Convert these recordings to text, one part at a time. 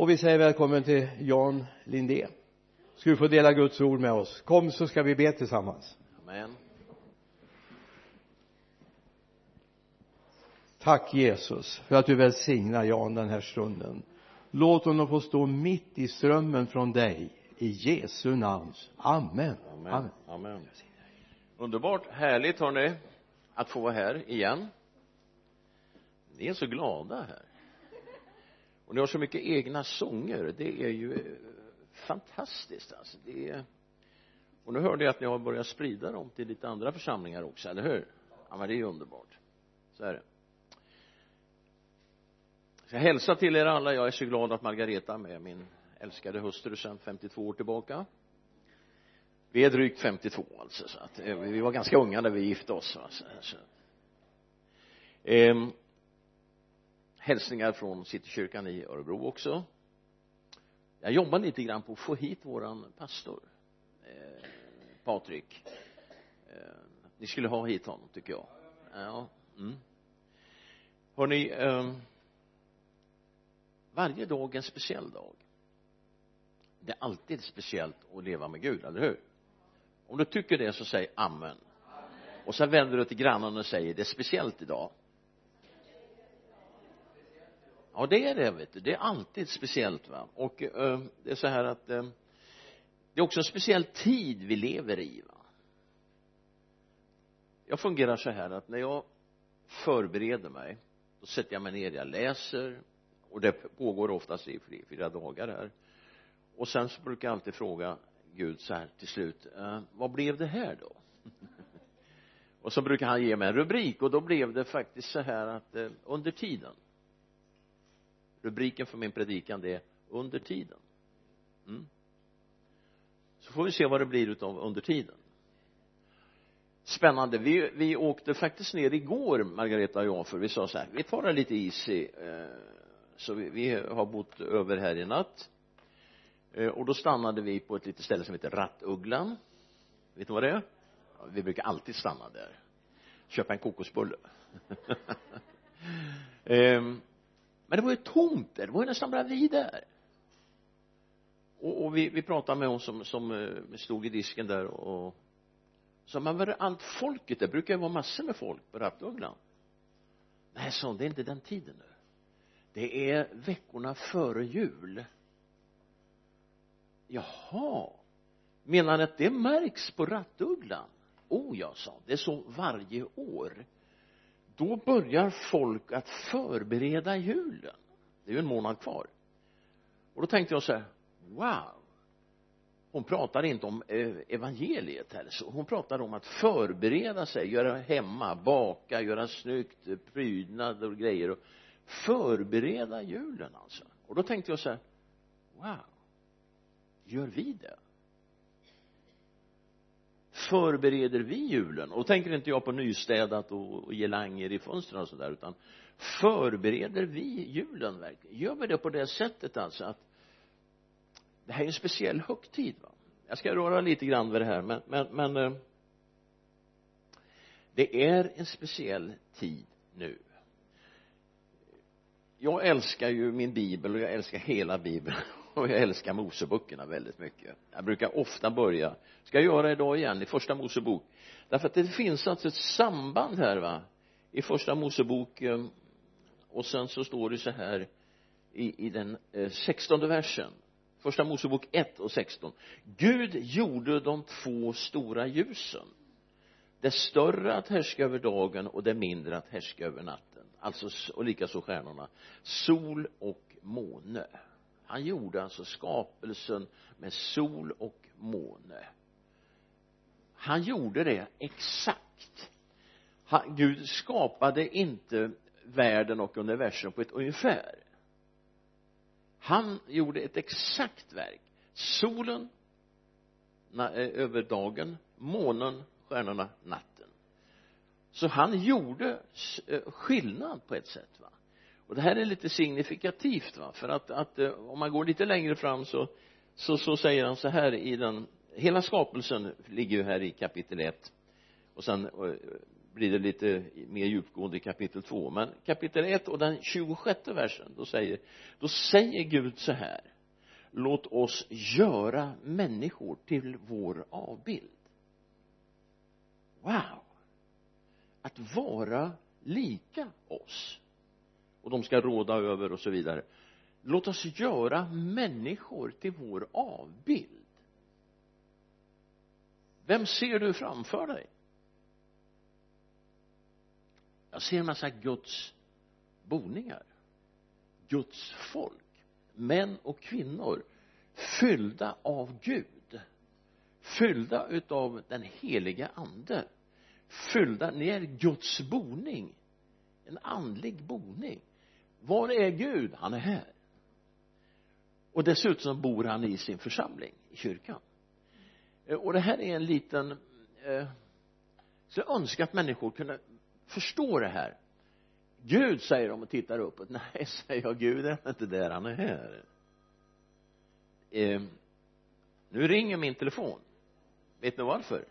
och vi säger välkommen till Jan Lindé ska du få dela Guds ord med oss? Kom så ska vi be tillsammans. Amen. tack Jesus för att du välsignar Jan den här stunden. Låt honom få stå mitt i strömmen från dig. I Jesu namn. Amen. Amen. Amen. Amen. Underbart, härligt hörni att få vara här igen. Ni är så glada här och ni har så mycket egna sånger. Det är ju eh, fantastiskt alltså. Det är och nu hörde jag att ni har börjat sprida dem till lite andra församlingar också, eller hur? Ja men det är ju underbart. Så är det. Så jag hälsar till er alla. Jag är så glad att Margareta är med min älskade hustru sedan 52 år tillbaka. Vi är drygt 52 alltså så att eh, vi var ganska unga när vi gifte oss va? Så, så. Ehm, hälsningar från Citykyrkan i Örebro också. Jag jobbar lite grann på att få hit våran pastor eh, Patrik. Eh, ni skulle ha hit honom tycker jag. Ja mm. hörni eh, varje dag är en speciell dag. Det är alltid speciellt att leva med Gud, eller hur? Om du tycker det så säg amen. Och sen vänder du till grannen och säger det är speciellt idag ja det är det vet du. Det är alltid speciellt va. Och eh, det är så här att eh, det är också en speciell tid vi lever i va. Jag fungerar så här att när jag förbereder mig då sätter jag mig ner, jag läser och det pågår oftast i fyra dagar här. Och sen så brukar jag alltid fråga Gud så här till slut eh, vad blev det här då? Och så brukar han ge mig en rubrik och då blev det faktiskt så här att eh, under tiden rubriken för min predikan det är under tiden. Mm. så får vi se vad det blir utav under tiden. Spännande. Vi, vi åkte faktiskt ner igår Margareta och jag för vi sa så här vi tar det lite easy eh, så vi, vi har bott över här i natt. Eh, och då stannade vi på ett litet ställe som heter Rattugglan. Vet du vad det är? Ja, vi brukar alltid stanna där. Köpa en kokosbulle. Ehm, men det var ju tomt där. Det var ju nästan bara vi där. Och, och vi, vi pratade med hon som, som eh, stod i disken där och sa men var är allt folket det brukar ju vara massor med folk på Rattugglan nej sa hon det är inte den tiden nu. Det är veckorna före jul. Jaha. Menar han att det märks på Rattugglan oh ja sa det är så varje år då börjar folk att förbereda julen. Det är ju en månad kvar. Och då tänkte jag så här wow. Hon pratar inte om eh, evangeliet här så. Hon pratar om att förbereda sig göra hemma baka göra snyggt prydnad och grejer och förbereda julen alltså. Och då tänkte jag så här wow. Gör vi det? Förbereder vi julen? Och tänker inte jag på nystädat och, och gelanger i fönstren och sådär utan förbereder vi julen verkligen? Gör vi det på det sättet alltså att det här är en speciell högtid va? Jag ska röra lite grann vid det här men, men, men eh, det är en speciell tid nu. Jag älskar ju min bibel och jag älskar hela bibeln och jag älskar Moseböckerna väldigt mycket. Jag brukar ofta börja. Ska jag göra idag igen? I första Mosebok. Därför att det finns alltså ett samband här va? I första Mosebok ehm, och sen så står det så här i, i den eh, sextonde versen. Första Mosebok 1 och 16 Gud gjorde de två stora ljusen. Det större att härska över dagen och det mindre att härska över natten. Alltså och likaså stjärnorna. Sol och måne han gjorde alltså skapelsen med sol och måne. Han gjorde det exakt. Han, Gud skapade inte världen och universum på ett ungefär. Han gjorde ett exakt verk. Solen na, eh, över dagen månen stjärnorna natten. Så han gjorde eh, skillnad på ett sätt va? Och det här är lite signifikativt va? För att, att eh, om man går lite längre fram så så, så säger han så här i den hela skapelsen ligger ju här i kapitel 1 och sen eh, blir det lite mer djupgående i kapitel 2 men kapitel 1 och den 26 versen då säger då säger Gud så här. Låt oss göra människor till vår avbild. Wow! Att vara lika oss och de ska råda över och så vidare. Låt oss göra människor till vår avbild. Vem ser du framför dig? Jag ser en massa Guds boningar Guds folk män och kvinnor fyllda av Gud fyllda utav den heliga ande fyllda, ni är Guds boning en andlig boning var är Gud? han är här. Och dessutom bor han i sin församling i kyrkan. Eh, och det här är en liten eh, så jag önskar att människor kunde förstå det här. Gud säger de och tittar uppåt. Nej säger jag Gud är inte där. Han är här. Eh, nu ringer min telefon. Vet ni varför?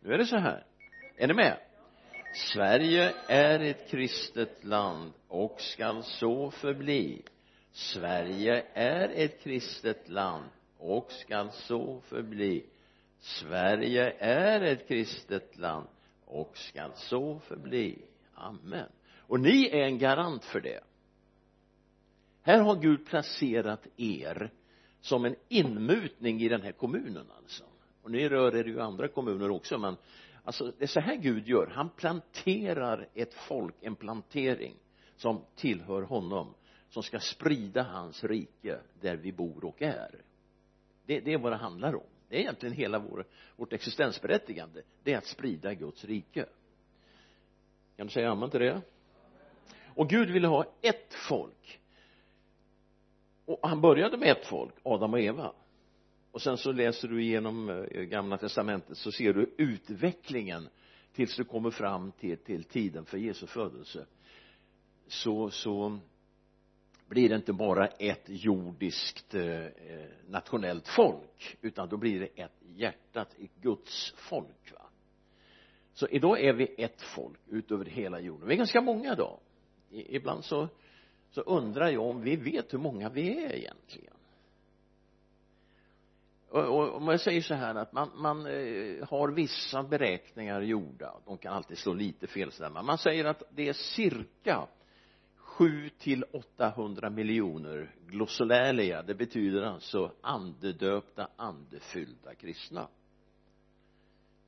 Nu är det så här. Är ni med? Sverige är ett kristet land och skall så förbli. Sverige är ett kristet land och skall så förbli. Sverige är ett kristet land och skall så förbli. Amen. Och ni är en garant för det. Här har Gud placerat er som en inmutning i den här kommunen alltså. Och ni rör er ju i andra kommuner också men alltså det är så här Gud gör. Han planterar ett folk en plantering som tillhör honom som ska sprida hans rike där vi bor och är. Det, det är vad det handlar om. Det är egentligen hela vår, vårt existensberättigande. Det är att sprida Guds rike. Kan du säga amen till det? Och Gud ville ha ett folk. Och han började med ett folk Adam och Eva och sen så läser du igenom eh, gamla testamentet så ser du utvecklingen tills du kommer fram till, till tiden för Jesu födelse. Så, så blir det inte bara ett jordiskt eh, eh nationellt folk utan då blir det ett hjärtat, ett Guds folk va? Så idag är vi ett folk utöver hela jorden. Vi är ganska många idag. Ibland så så undrar jag om vi vet hur många vi är egentligen och, om jag säger så här att man, man eh, har vissa beräkningar gjorda. De kan alltid slå lite fel sådär men man säger att det är cirka 7 till 800 miljoner glossolalia. Det betyder alltså andedöpta andefyllda kristna.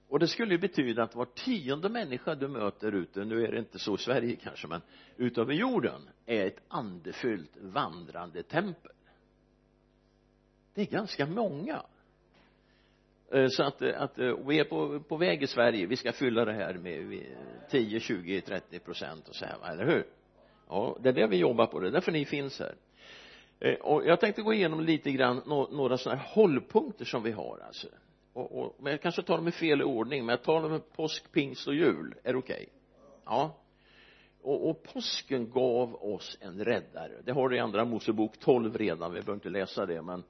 Och det skulle ju betyda att var tionde människa du möter ute nu är det inte så i Sverige kanske men utöver jorden är ett andefyllt vandrande tempel det är ganska många. Eh, så att, eh, att eh, vi är på, på väg i Sverige. Vi ska fylla det här med 10, 20, 30 procent och så här eller hur? Ja det är det vi jobbar på. Det är därför ni finns här. Och jag tänkte gå igenom lite grann några sådana här hållpunkter som vi har alltså. Och, och, men jag kanske tar dem i fel ordning men jag tar dem med påsk, pingst och jul. Är det okej? Okay? ja. Och, och påsken gav oss en räddare. Det har du i andra Mosebok 12 redan. Vi behöver inte läsa det men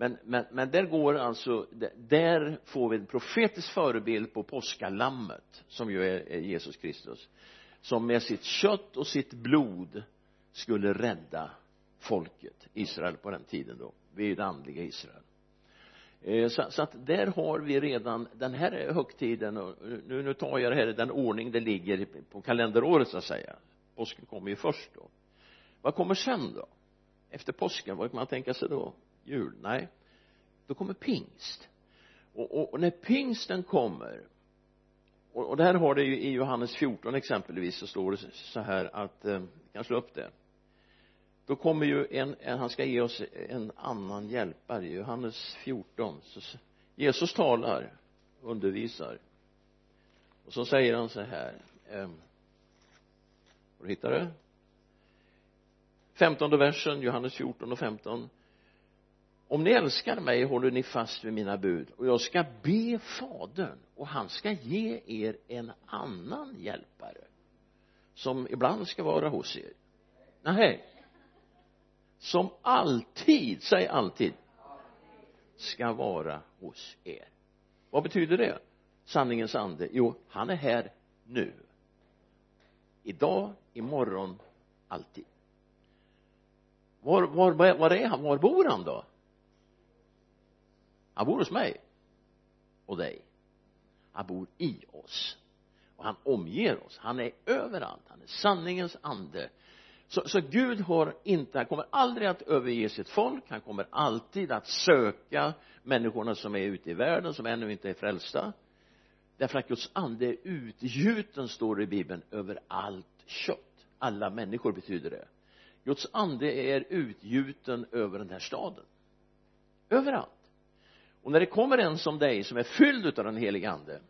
men, men, men där går alltså där får vi en profetisk förebild på påskalammet som ju är, är Jesus Kristus som med sitt kött och sitt blod skulle rädda folket Israel på den tiden då. Vi är ju det andliga Israel. Eh, så, så att där har vi redan den här högtiden och nu, nu tar jag det här i den ordning det ligger på kalenderåret så att säga. Påsken kommer ju först då. Vad kommer sen då? Efter påsken vad kan man tänka sig då? Jul. Nej då kommer pingst. Och, och, och när pingsten kommer och, och där har det ju i Johannes 14 exempelvis så står det så här att eh, kan slå upp det. Då kommer ju en, en, han ska ge oss en annan hjälpare. Johannes 14 så Jesus talar undervisar. Och så säger han så här eh, har du hittat det? femtonde versen Johannes 14 och 15 om ni älskar mig håller ni fast vid mina bud. Och jag ska be fadern och han ska ge er en annan hjälpare som ibland ska vara hos er. Nej som alltid, säg alltid ska vara hos er. Vad betyder det? Sanningens ande. Jo han är här nu. Idag, imorgon, alltid. Var, var, var är han, var bor han då? Han bor hos mig och dig. Han bor i oss. Och han omger oss. Han är överallt. Han är sanningens ande. Så, så Gud har inte, han kommer aldrig att överge sitt folk. Han kommer alltid att söka människorna som är ute i världen som ännu inte är frälsta. Därför att Guds ande är utgjuten står det i bibeln över allt kött. Alla människor betyder det. Guds ande är utgjuten över den här staden. Överallt och när det kommer en som dig som är fylld av den helige ande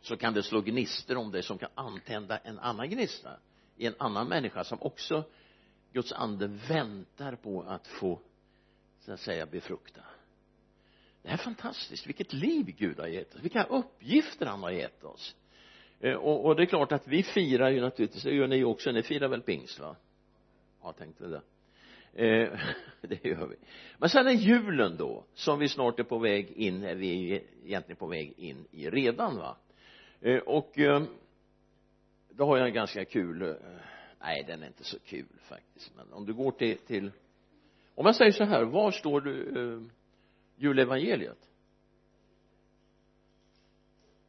så kan det slå gnistor om dig som kan antända en annan gnista i en annan människa som också Guds ande väntar på att få så att säga befrukta. Det är fantastiskt. Vilket liv Gud har gett oss. Vilka uppgifter han har gett oss. Eh, och, och det är klart att vi firar ju naturligtvis. Det gör ni också. Ni firar väl pingst va? Ja tänkte det? Eh, det gör vi. Men sen är julen då som vi snart är på väg in är vi egentligen på väg in i redan va? Eh, och eh, då har jag en ganska kul eh, nej den är inte så kul faktiskt men om du går till, till om jag säger så här var står du eh, julevangeliet?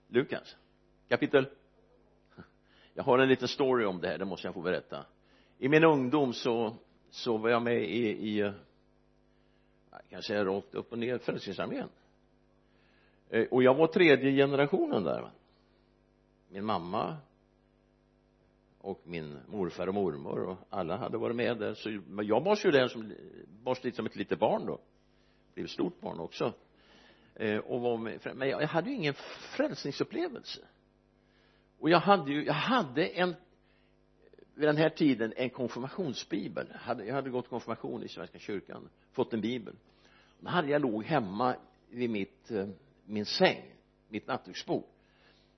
Lukas kapitel? Jag har en liten story om det här det måste jag få berätta. I min ungdom så så var jag med i, i kanske rakt upp och ner Frälsningsarmén. Eh, och jag var tredje generationen där min mamma och min morfar och mormor och alla hade varit med där. Så jag bars ju den som bars lite som ett litet barn då. Blev stort barn också. Eh, och var med men jag hade ju ingen frälsningsupplevelse. Och jag hade ju jag hade en vid den här tiden en konfirmationsbibel. Jag hade gått konfirmation i svenska kyrkan fått en bibel. Då hade jag låg hemma vid mitt eh, min säng mitt nattduksbord.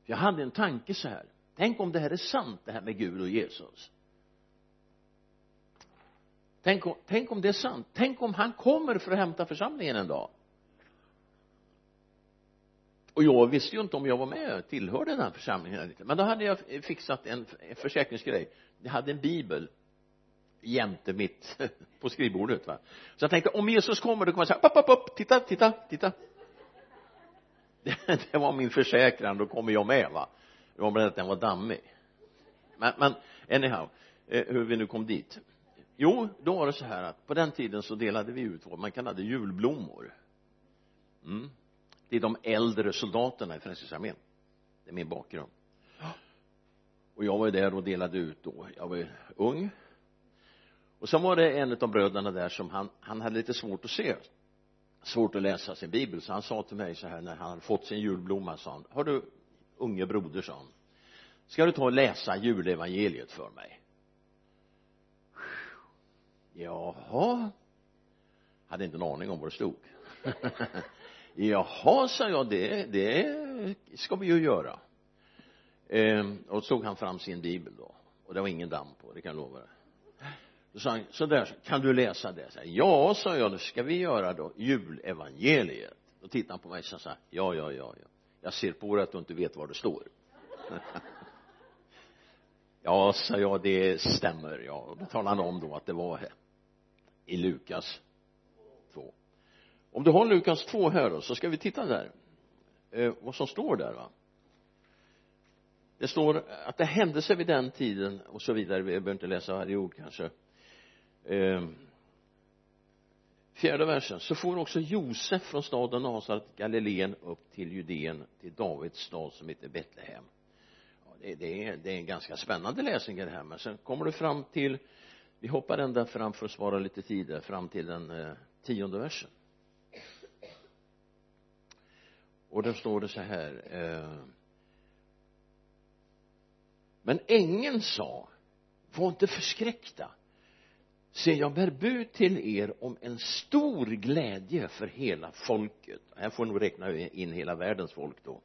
Jag hade en tanke så här. Tänk om det här är sant det här med Gud och Jesus. Tänk om, tänk om det är sant. Tänk om han kommer för att hämta församlingen en dag och jag visste ju inte om jag var med tillhörde den här församlingen eller inte. Men då hade jag fixat en försäkringsgrej. Jag hade en bibel jämte mitt på skrivbordet va. Så jag tänkte om Jesus kommer då kommer jag säga upp, upp, upp, titta, titta, titta. Det, det var min försäkran då kommer jag med va. Det var bara att den var dammig. Men, men anyhow eh, hur vi nu kom dit. Jo då var det så här att på den tiden så delade vi ut vad man kallade julblommor. Mm det är de äldre soldaterna i Frälsningsarmén. Det är min bakgrund. Och jag var ju där och delade ut då. Jag var ju ung. Och sen var det en av bröderna där som han, han hade lite svårt att se svårt att läsa sin bibel. Så han sa till mig så här när han hade fått sin julblomma sa han har du unge broder? sa han. Ska du ta och läsa julevangeliet för mig? Jaha. Hade inte en aning om vad det stod. jaha sa jag det det ska vi ju göra. Ehm, och så tog han fram sin bibel då. Och det var ingen damm på det kan jag lova dig. Då sa han så där kan du läsa det? Så här, ja sa jag det ska vi göra då julevangeliet. Då tittade han på mig och sa ja ja ja ja. Jag ser på dig att du inte vet vad det står. Ja sa jag det stämmer. Ja och då talade han om då att det var här i Lukas om du har Lukas 2 här då så ska vi titta där. Eh, vad som står där va? Det står att det hände sig vid den tiden och så vidare. Vi behöver inte läsa varje ord kanske. Eh, fjärde versen. Så får också Josef från staden Nasaret Galileen upp till Judeen till Davids stad som heter Betlehem. Ja, det, det, är, det är en ganska spännande läsning det här men sen kommer du fram till vi hoppar ända fram för att spara lite tid där fram till den eh, tionde versen och där står det så här eh, men ängeln sa var inte förskräckta. Se jag bär bud till er om en stor glädje för hela folket. Här får nog räkna in hela världens folk då.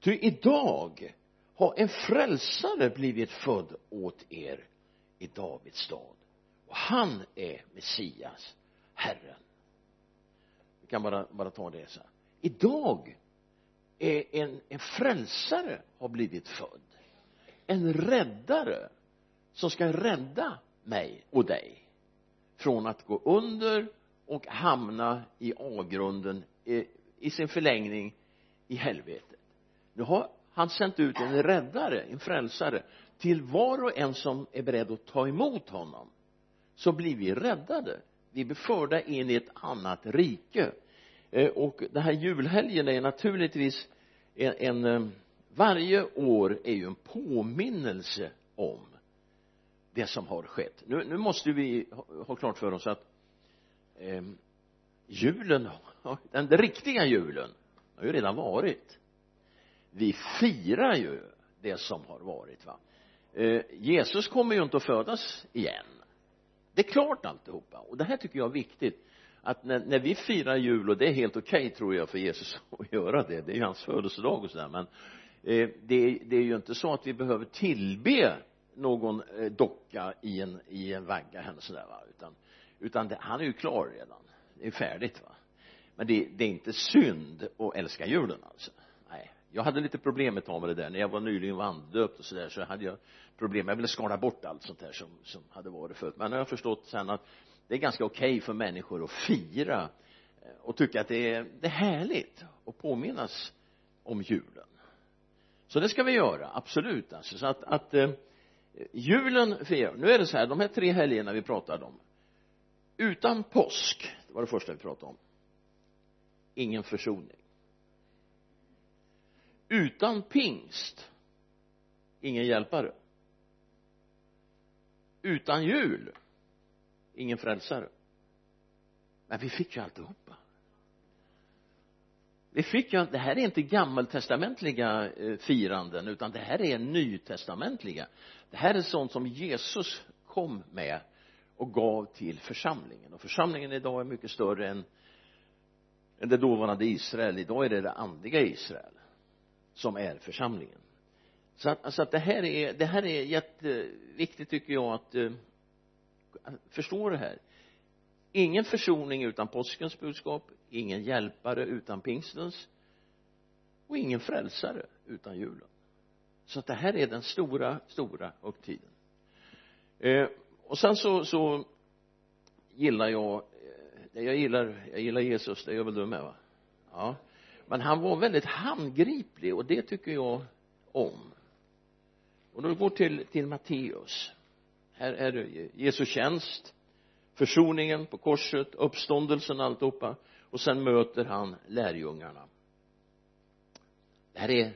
Ty idag har en frälsare blivit född åt er i Davids stad. Och han är Messias Herren. Vi kan bara, bara ta det så här idag en, en frälsare har blivit född. En räddare som ska rädda mig och dig från att gå under och hamna i avgrunden i, i sin förlängning i helvetet. Nu har han sänt ut en räddare, en frälsare till var och en som är beredd att ta emot honom. Så blir vi räddade. Vi blir förda in i ett annat rike. Eh, och den här julhelgen är naturligtvis en, en eh, varje år är ju en påminnelse om det som har skett. Nu, nu måste vi ha, ha klart för oss att eh, julen den riktiga julen har ju redan varit. Vi firar ju det som har varit va. Eh, Jesus kommer ju inte att födas igen. Det är klart alltihopa. Och det här tycker jag är viktigt att när, när vi firar jul och det är helt okej okay, tror jag för Jesus att göra det. Det är ju hans födelsedag och sådär men eh, det, det är ju inte så att vi behöver tillbe någon eh, docka i en, i en vagga eller sådär va? Utan utan det, han är ju klar redan. Det är färdigt va? Men det, det är inte synd att älska julen alltså. Nej jag hade lite problem ett tag med det där. När jag var nyligen vanddöpt och sådär så hade jag problem. Jag ville skala bort allt sånt där som, som hade varit förut. Men nu har jag förstått sen att det är ganska okej okay för människor att fira eh, och tycka att det är, det är härligt att påminnas om julen. Så det ska vi göra absolut alltså. Så att, att eh, julen firar nu är det så här de här tre helgerna vi pratade om utan påsk det var det första vi pratade om ingen försoning. Utan pingst ingen hjälpare. Utan jul ingen frälsare. Men vi fick ju alltihopa. Vi fick ju, det här är inte gammaltestamentliga eh, firanden utan det här är nytestamentliga. Det här är sånt som Jesus kom med och gav till församlingen. Och församlingen idag är mycket större än än det dåvarande Israel. Idag är det det andliga Israel som är församlingen. Så att, alltså att det här är det här är jätteviktigt tycker jag att eh, förstår förstå det här? Ingen försoning utan påskens budskap ingen hjälpare utan pingstens och ingen frälsare utan julen. Så att det här är den stora stora högtiden. Eh, och sen så så gillar jag eh, jag gillar jag gillar Jesus det gör väl du med va? Ja. Men han var väldigt handgriplig och det tycker jag om. Och då går till till Matteus här är det Jesu tjänst försoningen på korset uppståndelsen alltihopa. Och sen möter han lärjungarna. Det här är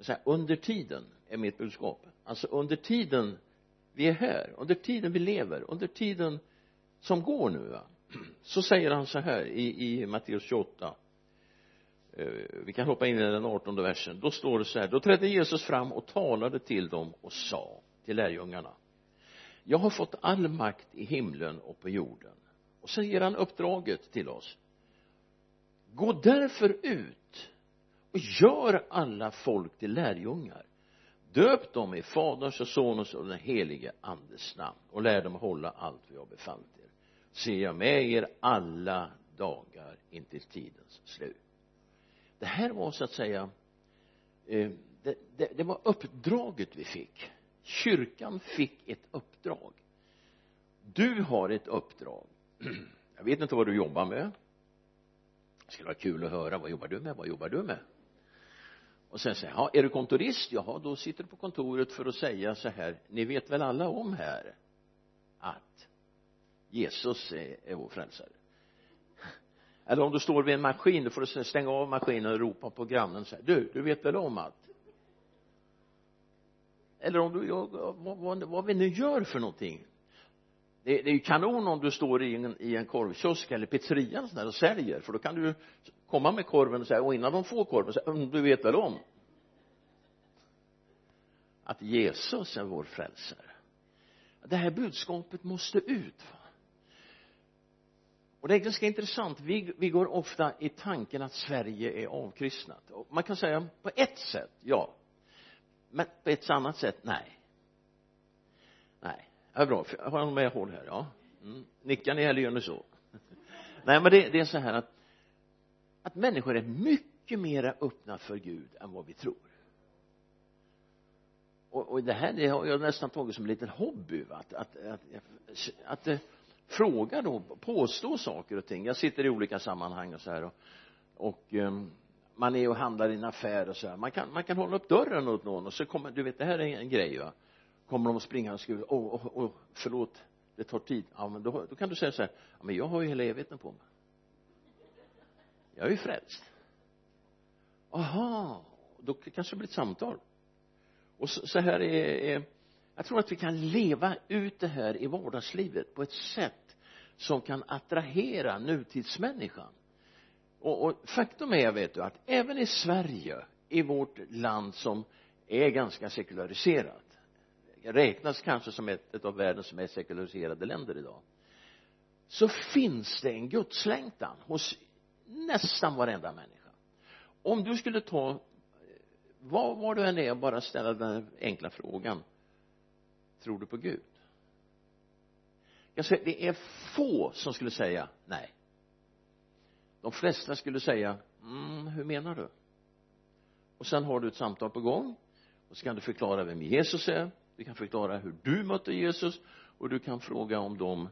så här, under tiden är mitt budskap. Alltså under tiden vi är här under tiden vi lever under tiden som går nu va. Så säger han så här i, i Matteus 28 eh, vi kan hoppa in i den artonde versen. Då står det så här. Då trädde Jesus fram och talade till dem och sa till lärjungarna jag har fått all makt i himlen och på jorden. Och så ger han uppdraget till oss. Gå därför ut och gör alla folk till lärjungar. Döp dem i faderns och sonens och den helige andes namn och lär dem hålla allt vi har befallt er. Ser jag med er alla dagar intill tidens slut. Det här var så att säga eh, det, det, det var uppdraget vi fick kyrkan fick ett uppdrag. Du har ett uppdrag. Jag vet inte vad du jobbar med. Det skulle vara kul att höra. Vad jobbar du med? Vad jobbar du med? Och sen säger ja är du kontorist? Jaha då sitter du på kontoret för att säga så här ni vet väl alla om här att Jesus är, är vår frälsare. Eller om du står vid en maskin då får du stänga av maskinen och ropa på grannen så här du, du vet väl om att eller om du, vad, vad, vad vi nu gör för någonting. Det, det är ju kanon om du står i en, i en korvkiosk eller pizzeria och, och säljer. För då kan du komma med korven och säga och innan de får korven så mm, du vet väl om? Att Jesus är vår frälsare. Det här budskapet måste ut och det är ganska intressant. Vi, vi går ofta i tanken att Sverige är avkristnat. Och man kan säga på ett sätt ja men på ett annat sätt nej. Nej. Ja bra. Jag har med håll här ja. Mm. nickar ni eller gör ni så? Nej men det, det är så här att att människor är mycket mera öppna för Gud än vad vi tror. Och, och det här det har jag nästan tagit som en liten hobby va? att, att, att, att, att fråga då, påstå saker och ting. Jag sitter i olika sammanhang och så här och, och um, man är och handlar i en affär och så här. Man kan, man kan hålla upp dörren åt någon och så kommer, du vet det här är en grej va. Kommer de och och skriver åh, oh, oh, oh, förlåt det tar tid. Ja men då, då kan du säga så här ja men jag har ju hela evigheten på mig. Jag är ju frälst. Aha då kanske det blir ett samtal. Och så, så här är, är jag tror att vi kan leva ut det här i vardagslivet på ett sätt som kan attrahera nutidsmänniskan och, och faktum är vet du att även i Sverige i vårt land som är ganska sekulariserat räknas kanske som ett, ett av världens mest sekulariserade länder idag så finns det en gudslängtan hos nästan varenda människa. Om du skulle ta eh, var, var du än är bara ställa den enkla frågan tror du på Gud? Jag säger det är få som skulle säga nej de flesta skulle säga mm, hur menar du? Och sen har du ett samtal på gång. Och så kan du förklara vem Jesus är. Du kan förklara hur du mötte Jesus. Och du kan fråga om de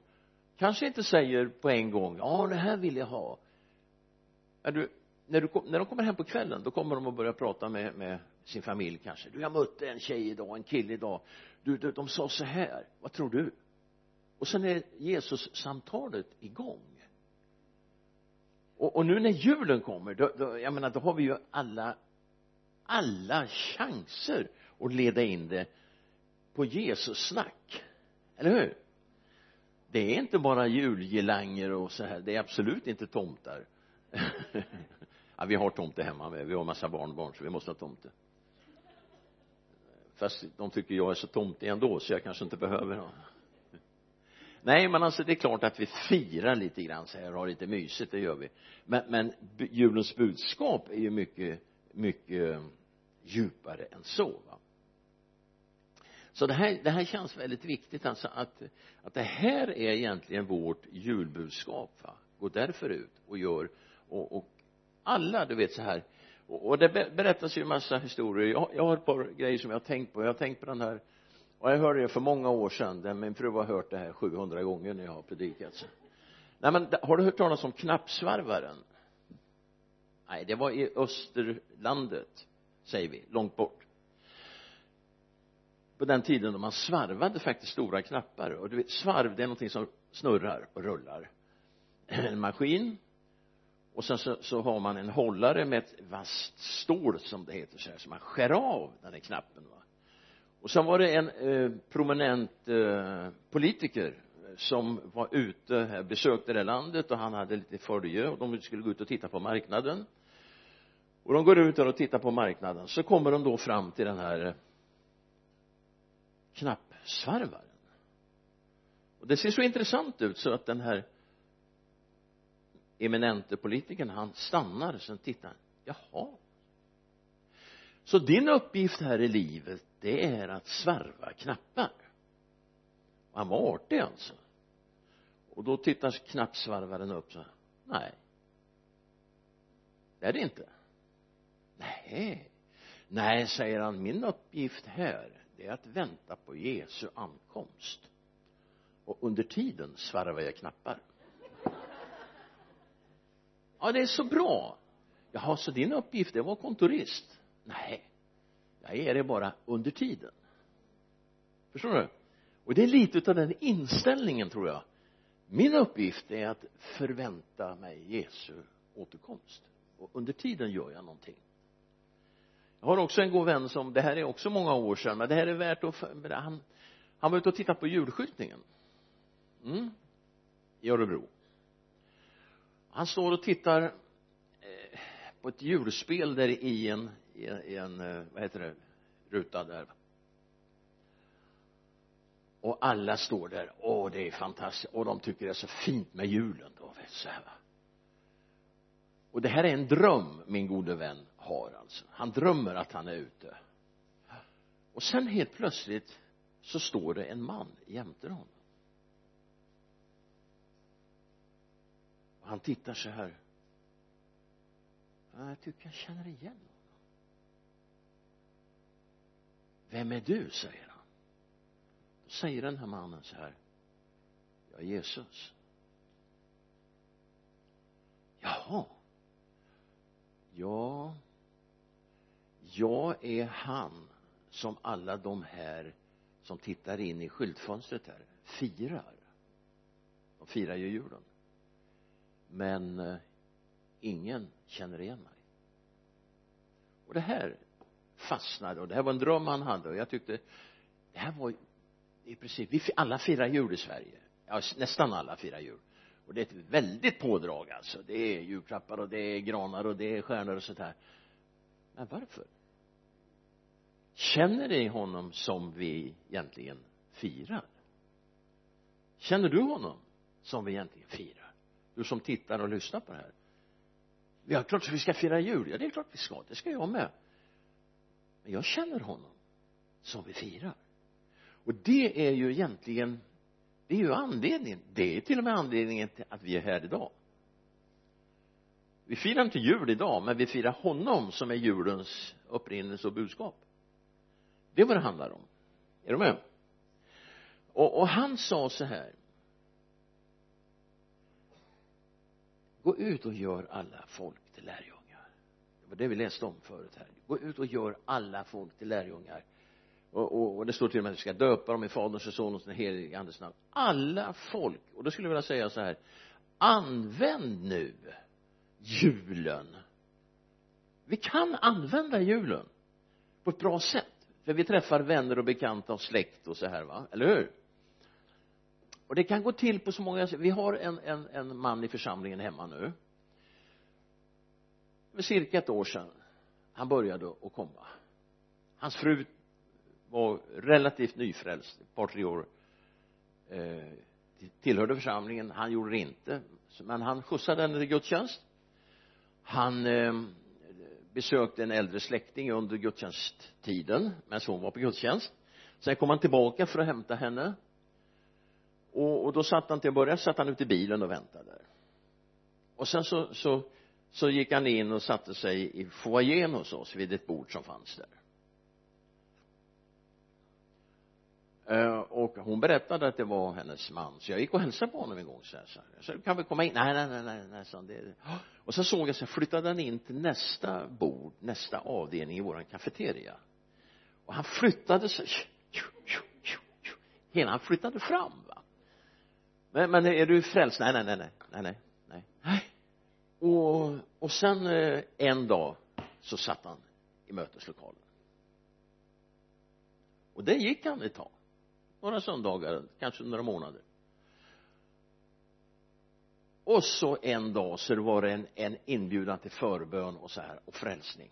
kanske inte säger på en gång ja det här vill jag ha. Är du när, du, när de kommer hem på kvällen då kommer de att börja prata med, med sin familj kanske. Du jag mötte en tjej idag en kille idag. Du, du de sa så här. Vad tror du? Och sen är Jesus samtalet igång och, och nu när julen kommer då, då, jag menar då har vi ju alla alla chanser att leda in det på Jesus snack eller hur? Det är inte bara julgirlanger och så här. Det är absolut inte tomtar. Ja, vi har tomte hemma med. Vi har massa barnbarn så vi måste ha tomte. Fast de tycker jag är så tomtig ändå så jag kanske inte behöver ha nej men alltså det är klart att vi firar lite grann så här och har lite mysigt det gör vi. Men, men julens budskap är ju mycket mycket djupare än så va? Så det här, det här känns väldigt viktigt alltså att, att det här är egentligen vårt julbudskap va? Gå därför ut och gör och, och alla du vet så här. Och, och det berättas ju en massa historier. Jag, jag har ett par grejer som jag har tänkt på. Jag har tänkt på den här och jag hörde det för många år sedan min fru har hört det här 700 gånger när jag har predikat. Så. nej men har du hört talas om knappsvarvaren? Nej det var i Österlandet säger vi långt bort. På den tiden då man svarvade faktiskt stora knappar. Och du vet svarv det är någonting som snurrar och rullar. En maskin och sen så, så har man en hållare med ett vasst stål som det heter så här så man skär av den här knappen va och sen var det en eh, prominent eh, politiker som var ute här, besökte det landet och han hade lite följe och de skulle gå ut och titta på marknaden. Och de går ut där och tittar på marknaden. Så kommer de då fram till den här eh, knappsvarvaren. Och det ser så intressant ut så att den här eminente politikern han stannar och sen tittar han. Jaha. Så din uppgift här i livet det är att svarva knappar. Och han var artig alltså. Och då tittar knappsvarvaren upp så nej. Det är det inte. Nej. Nej säger han min uppgift här det är att vänta på Jesu ankomst. Och under tiden svarvar jag knappar. Ja det är så bra. Jaha så din uppgift det var kontorist? Nej jag är det bara under tiden. Förstår du? Och det är lite av den inställningen tror jag. Min uppgift är att förvänta mig Jesu återkomst. Och under tiden gör jag någonting. Jag har också en god vän som, det här är också många år sedan men det här är värt att han, han var ute och tittade på julskyltningen. Mm, i Örebro. Han står och tittar eh, på ett julspel där i en, i en, i en vad heter det ruta där och alla står där. Åh det är fantastiskt. Och de tycker det är så fint med julen då så här och det här är en dröm min gode vän har alltså. Han drömmer att han är ute. Och sen helt plötsligt så står det en man jämte honom. Och han tittar så här. Jag tycker jag känner igen honom. Vem är du? säger han. Då säger den här mannen så här. Jag är Jesus. Jaha. Ja. Jag är han som alla de här som tittar in i skyltfönstret här firar. De firar ju julen. Men eh, ingen känner igen mig. Och det här fastnade. Och det här var en dröm han hade. Och jag tyckte det här var i princip vi alla firar jul i Sverige. Ja, nästan alla firar jul. Och det är ett väldigt pådrag alltså. Det är julklappar och det är granar och det är stjärnor och sånt här. Men varför? Känner ni honom som vi egentligen firar? Känner du honom som vi egentligen firar? Du som tittar och lyssnar på det här. Ja klart att vi ska fira jul. Ja det är klart vi ska. Det ska jag med men jag känner honom som vi firar. Och det är ju egentligen det är ju anledningen det är till och med anledningen till att vi är här idag. Vi firar inte jul idag men vi firar honom som är julens upprinnelse och budskap. Det är vad det handlar om. Är du med? Och, och han sa så här. Gå ut och gör alla folk till lärjungar det det vi läste om förut här. Gå ut och gör alla folk till lärjungar. Och, och, och det står till och med att vi ska döpa dem i faderns och sonens och den helige andes namn. Alla folk och då skulle jag vilja säga så här använd nu julen. Vi kan använda julen på ett bra sätt för vi träffar vänner och bekanta och släkt och så här va, eller hur? Och det kan gå till på så många sätt. Vi har en, en, en man i församlingen hemma nu för cirka ett år sedan han började att komma. Hans fru var relativt nyfrälst ett par tre år eh, tillhörde församlingen. Han gjorde det inte men han skjutsade henne till gudstjänst. Han eh, besökte en äldre släkting under gudstjänsttiden medan hon var på gudstjänst. Sen kom han tillbaka för att hämta henne. Och, och då satt han till att börja satt han ute i bilen och väntade. Och sen så, så så gick han in och satte sig i foajén hos oss vid ett bord som fanns där. Eh, och hon berättade att det var hennes man. Så jag gick och hälsade på honom en gång så här, så jag sa kan vi komma in? Nej nej nej nej, nej så det, och så såg jag så flyttade han in till nästa bord nästa avdelning i våran kafeteria. Och han flyttade sig hela han flyttade fram va. Men, men är du frälst? Nej nej nej nej nej nej och och sen eh, en dag så satt han i möteslokalen. Och det gick han ett tag. Några söndagar, kanske några månader. Och så en dag så var det en, en inbjudan till förbön och så här och frälsning.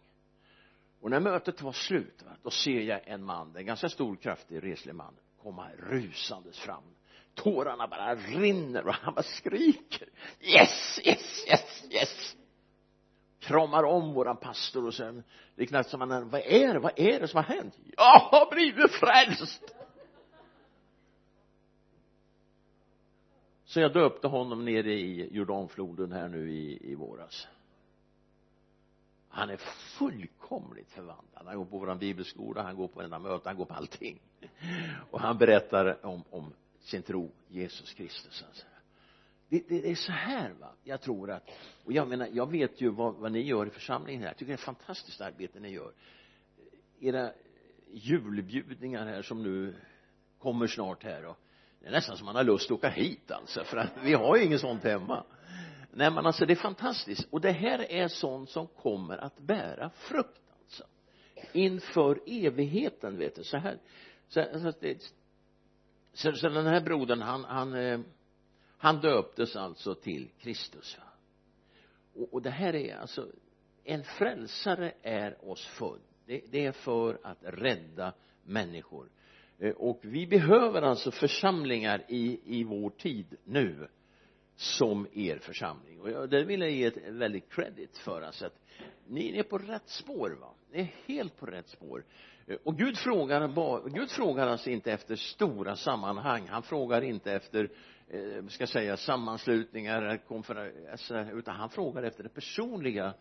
Och när mötet var slut va, då ser jag en man, en ganska stor kraftig reslig man komma rusandes fram tårarna bara rinner och han bara skriker. Yes, yes, yes, yes. Kramar om våran pastor och sen det är knappt som man vad är det, vad är det som har hänt? Jag har blivit frälst! Så jag döpte honom nere i Jordanfloden här nu i, i våras. Han är fullkomligt förvandlad. Han går på våran bibelskola han går på varenda möte han går på allting. Och han berättar om, om sin tro Jesus Kristus alltså. det, det, är så här va jag tror att och jag menar jag vet ju vad, vad ni gör i församlingen här. Jag tycker det är ett fantastiskt arbete ni gör. Era julbjudningar här som nu kommer snart här och det är nästan som man har lust att åka hit alltså för att vi har ju inget sånt hemma. Nej men alltså det är fantastiskt. Och det här är sånt som kommer att bära frukt alltså inför evigheten vet du så här. Så, alltså, det, så, så den här brodern han han eh, han döptes alltså till Kristus va? Och, och det här är alltså en frälsare är oss född. Det, det är för att rädda människor. Eh, och vi behöver alltså församlingar i, i vår tid nu som er församling. Och jag, det vill jag ge ett väldigt credit för. Alltså att ni är på rätt spår va? Ni är helt på rätt spår. eh, Eh, och Gud frågar Gud frågar alltså inte efter stora sammanhang. Han frågar inte efter eh, ska säga sammanslutningar konferenser utan han frågar efter det personliga.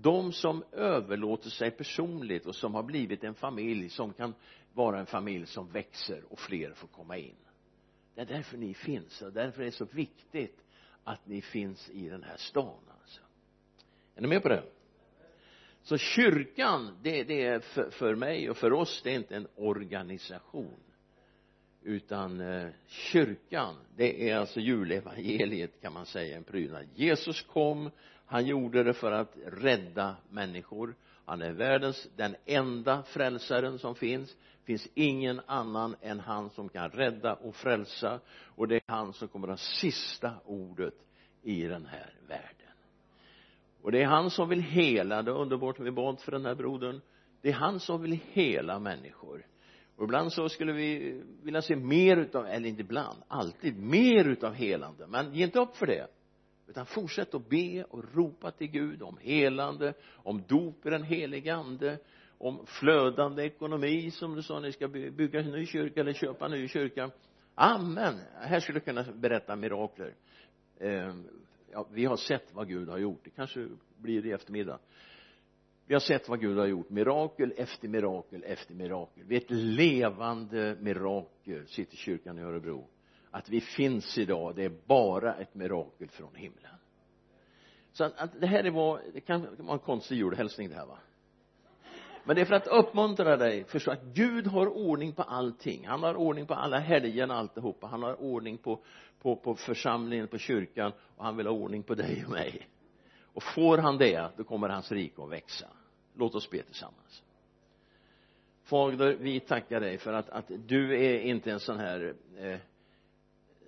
De som överlåter sig personligt och som har blivit en familj som kan vara en familj som växer och fler får komma in. Det är därför ni finns och därför är det så viktigt att ni finns i den här stan alltså. Är ni med på det? Så kyrkan det, det är för, för mig och för oss det är inte en organisation. Utan eh, kyrkan det är alltså julevangeliet kan man säga en prydnad. Jesus kom han gjorde det för att rädda människor. Han är världens den enda frälsaren som finns. Finns ingen annan än han som kan rädda och frälsa. Och det är han som kommer att ha sista ordet i den här världen och det är han som vill hela det är underbart vi bad för den här brodern. Det är han som vill hela människor. Och ibland så skulle vi vilja se mer utav, eller inte ibland, alltid mer utav helande. Men ge inte upp för det. Utan fortsätt att be och ropa till Gud om helande om dop i den helige ande om flödande ekonomi som du sa ni ska bygga en ny kyrka eller köpa en ny kyrka. Amen! Här skulle jag kunna berätta mirakler. Eh, ja, vi har sett vad Gud har gjort. Det kanske blir det i eftermiddag. Vi har sett vad Gud har gjort. Mirakel efter mirakel efter mirakel. Vi är ett levande mirakel sitter kyrkan i Örebro. Att vi finns idag det är bara ett mirakel från himlen. Så att, att det här är vad det kan vara en konstig julhälsning det här va? Men det är för att uppmuntra dig förstå att Gud har ordning på allting. Han har ordning på alla helgerna alltihopa. Han har ordning på på, på församlingen, på kyrkan och han vill ha ordning på dig och mig. Och får han det då kommer hans rike att växa. Låt oss be tillsammans. Fader vi tackar dig för att, att du är inte en sån här eh,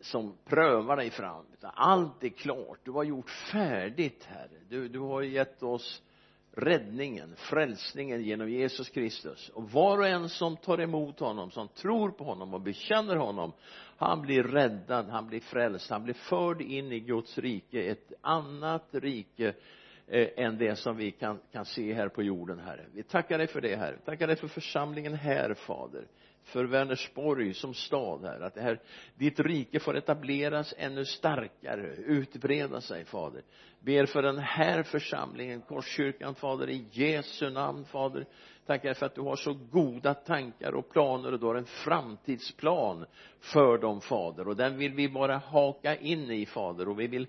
som prövar dig fram. Utan allt är klart. Du har gjort färdigt herre. Du, du har gett oss räddningen, frälsningen genom Jesus Kristus och var och en som tar emot honom, som tror på honom och bekänner honom han blir räddad, han blir frälst, han blir förd in i Guds rike, ett annat rike eh, än det som vi kan, kan se här på jorden, Herre. Vi tackar dig för det, Herre. Tackar dig för församlingen här, Fader för Vänersborg som stad här att det här ditt rike får etableras ännu starkare utbreda sig fader. Ber för den här församlingen Korskyrkan fader i Jesu namn fader. Tackar för att du har så goda tankar och planer och du har en framtidsplan för dem fader. Och den vill vi bara haka in i fader och vi vill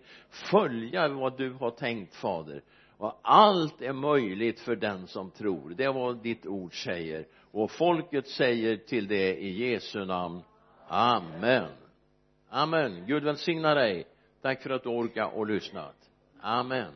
följa vad du har tänkt fader. Och allt är möjligt för den som tror. Det är vad ditt ord säger och folket säger till det i Jesu namn. Amen. Amen. Gud välsigna dig. Tack för att du orkar och lyssnat. Amen.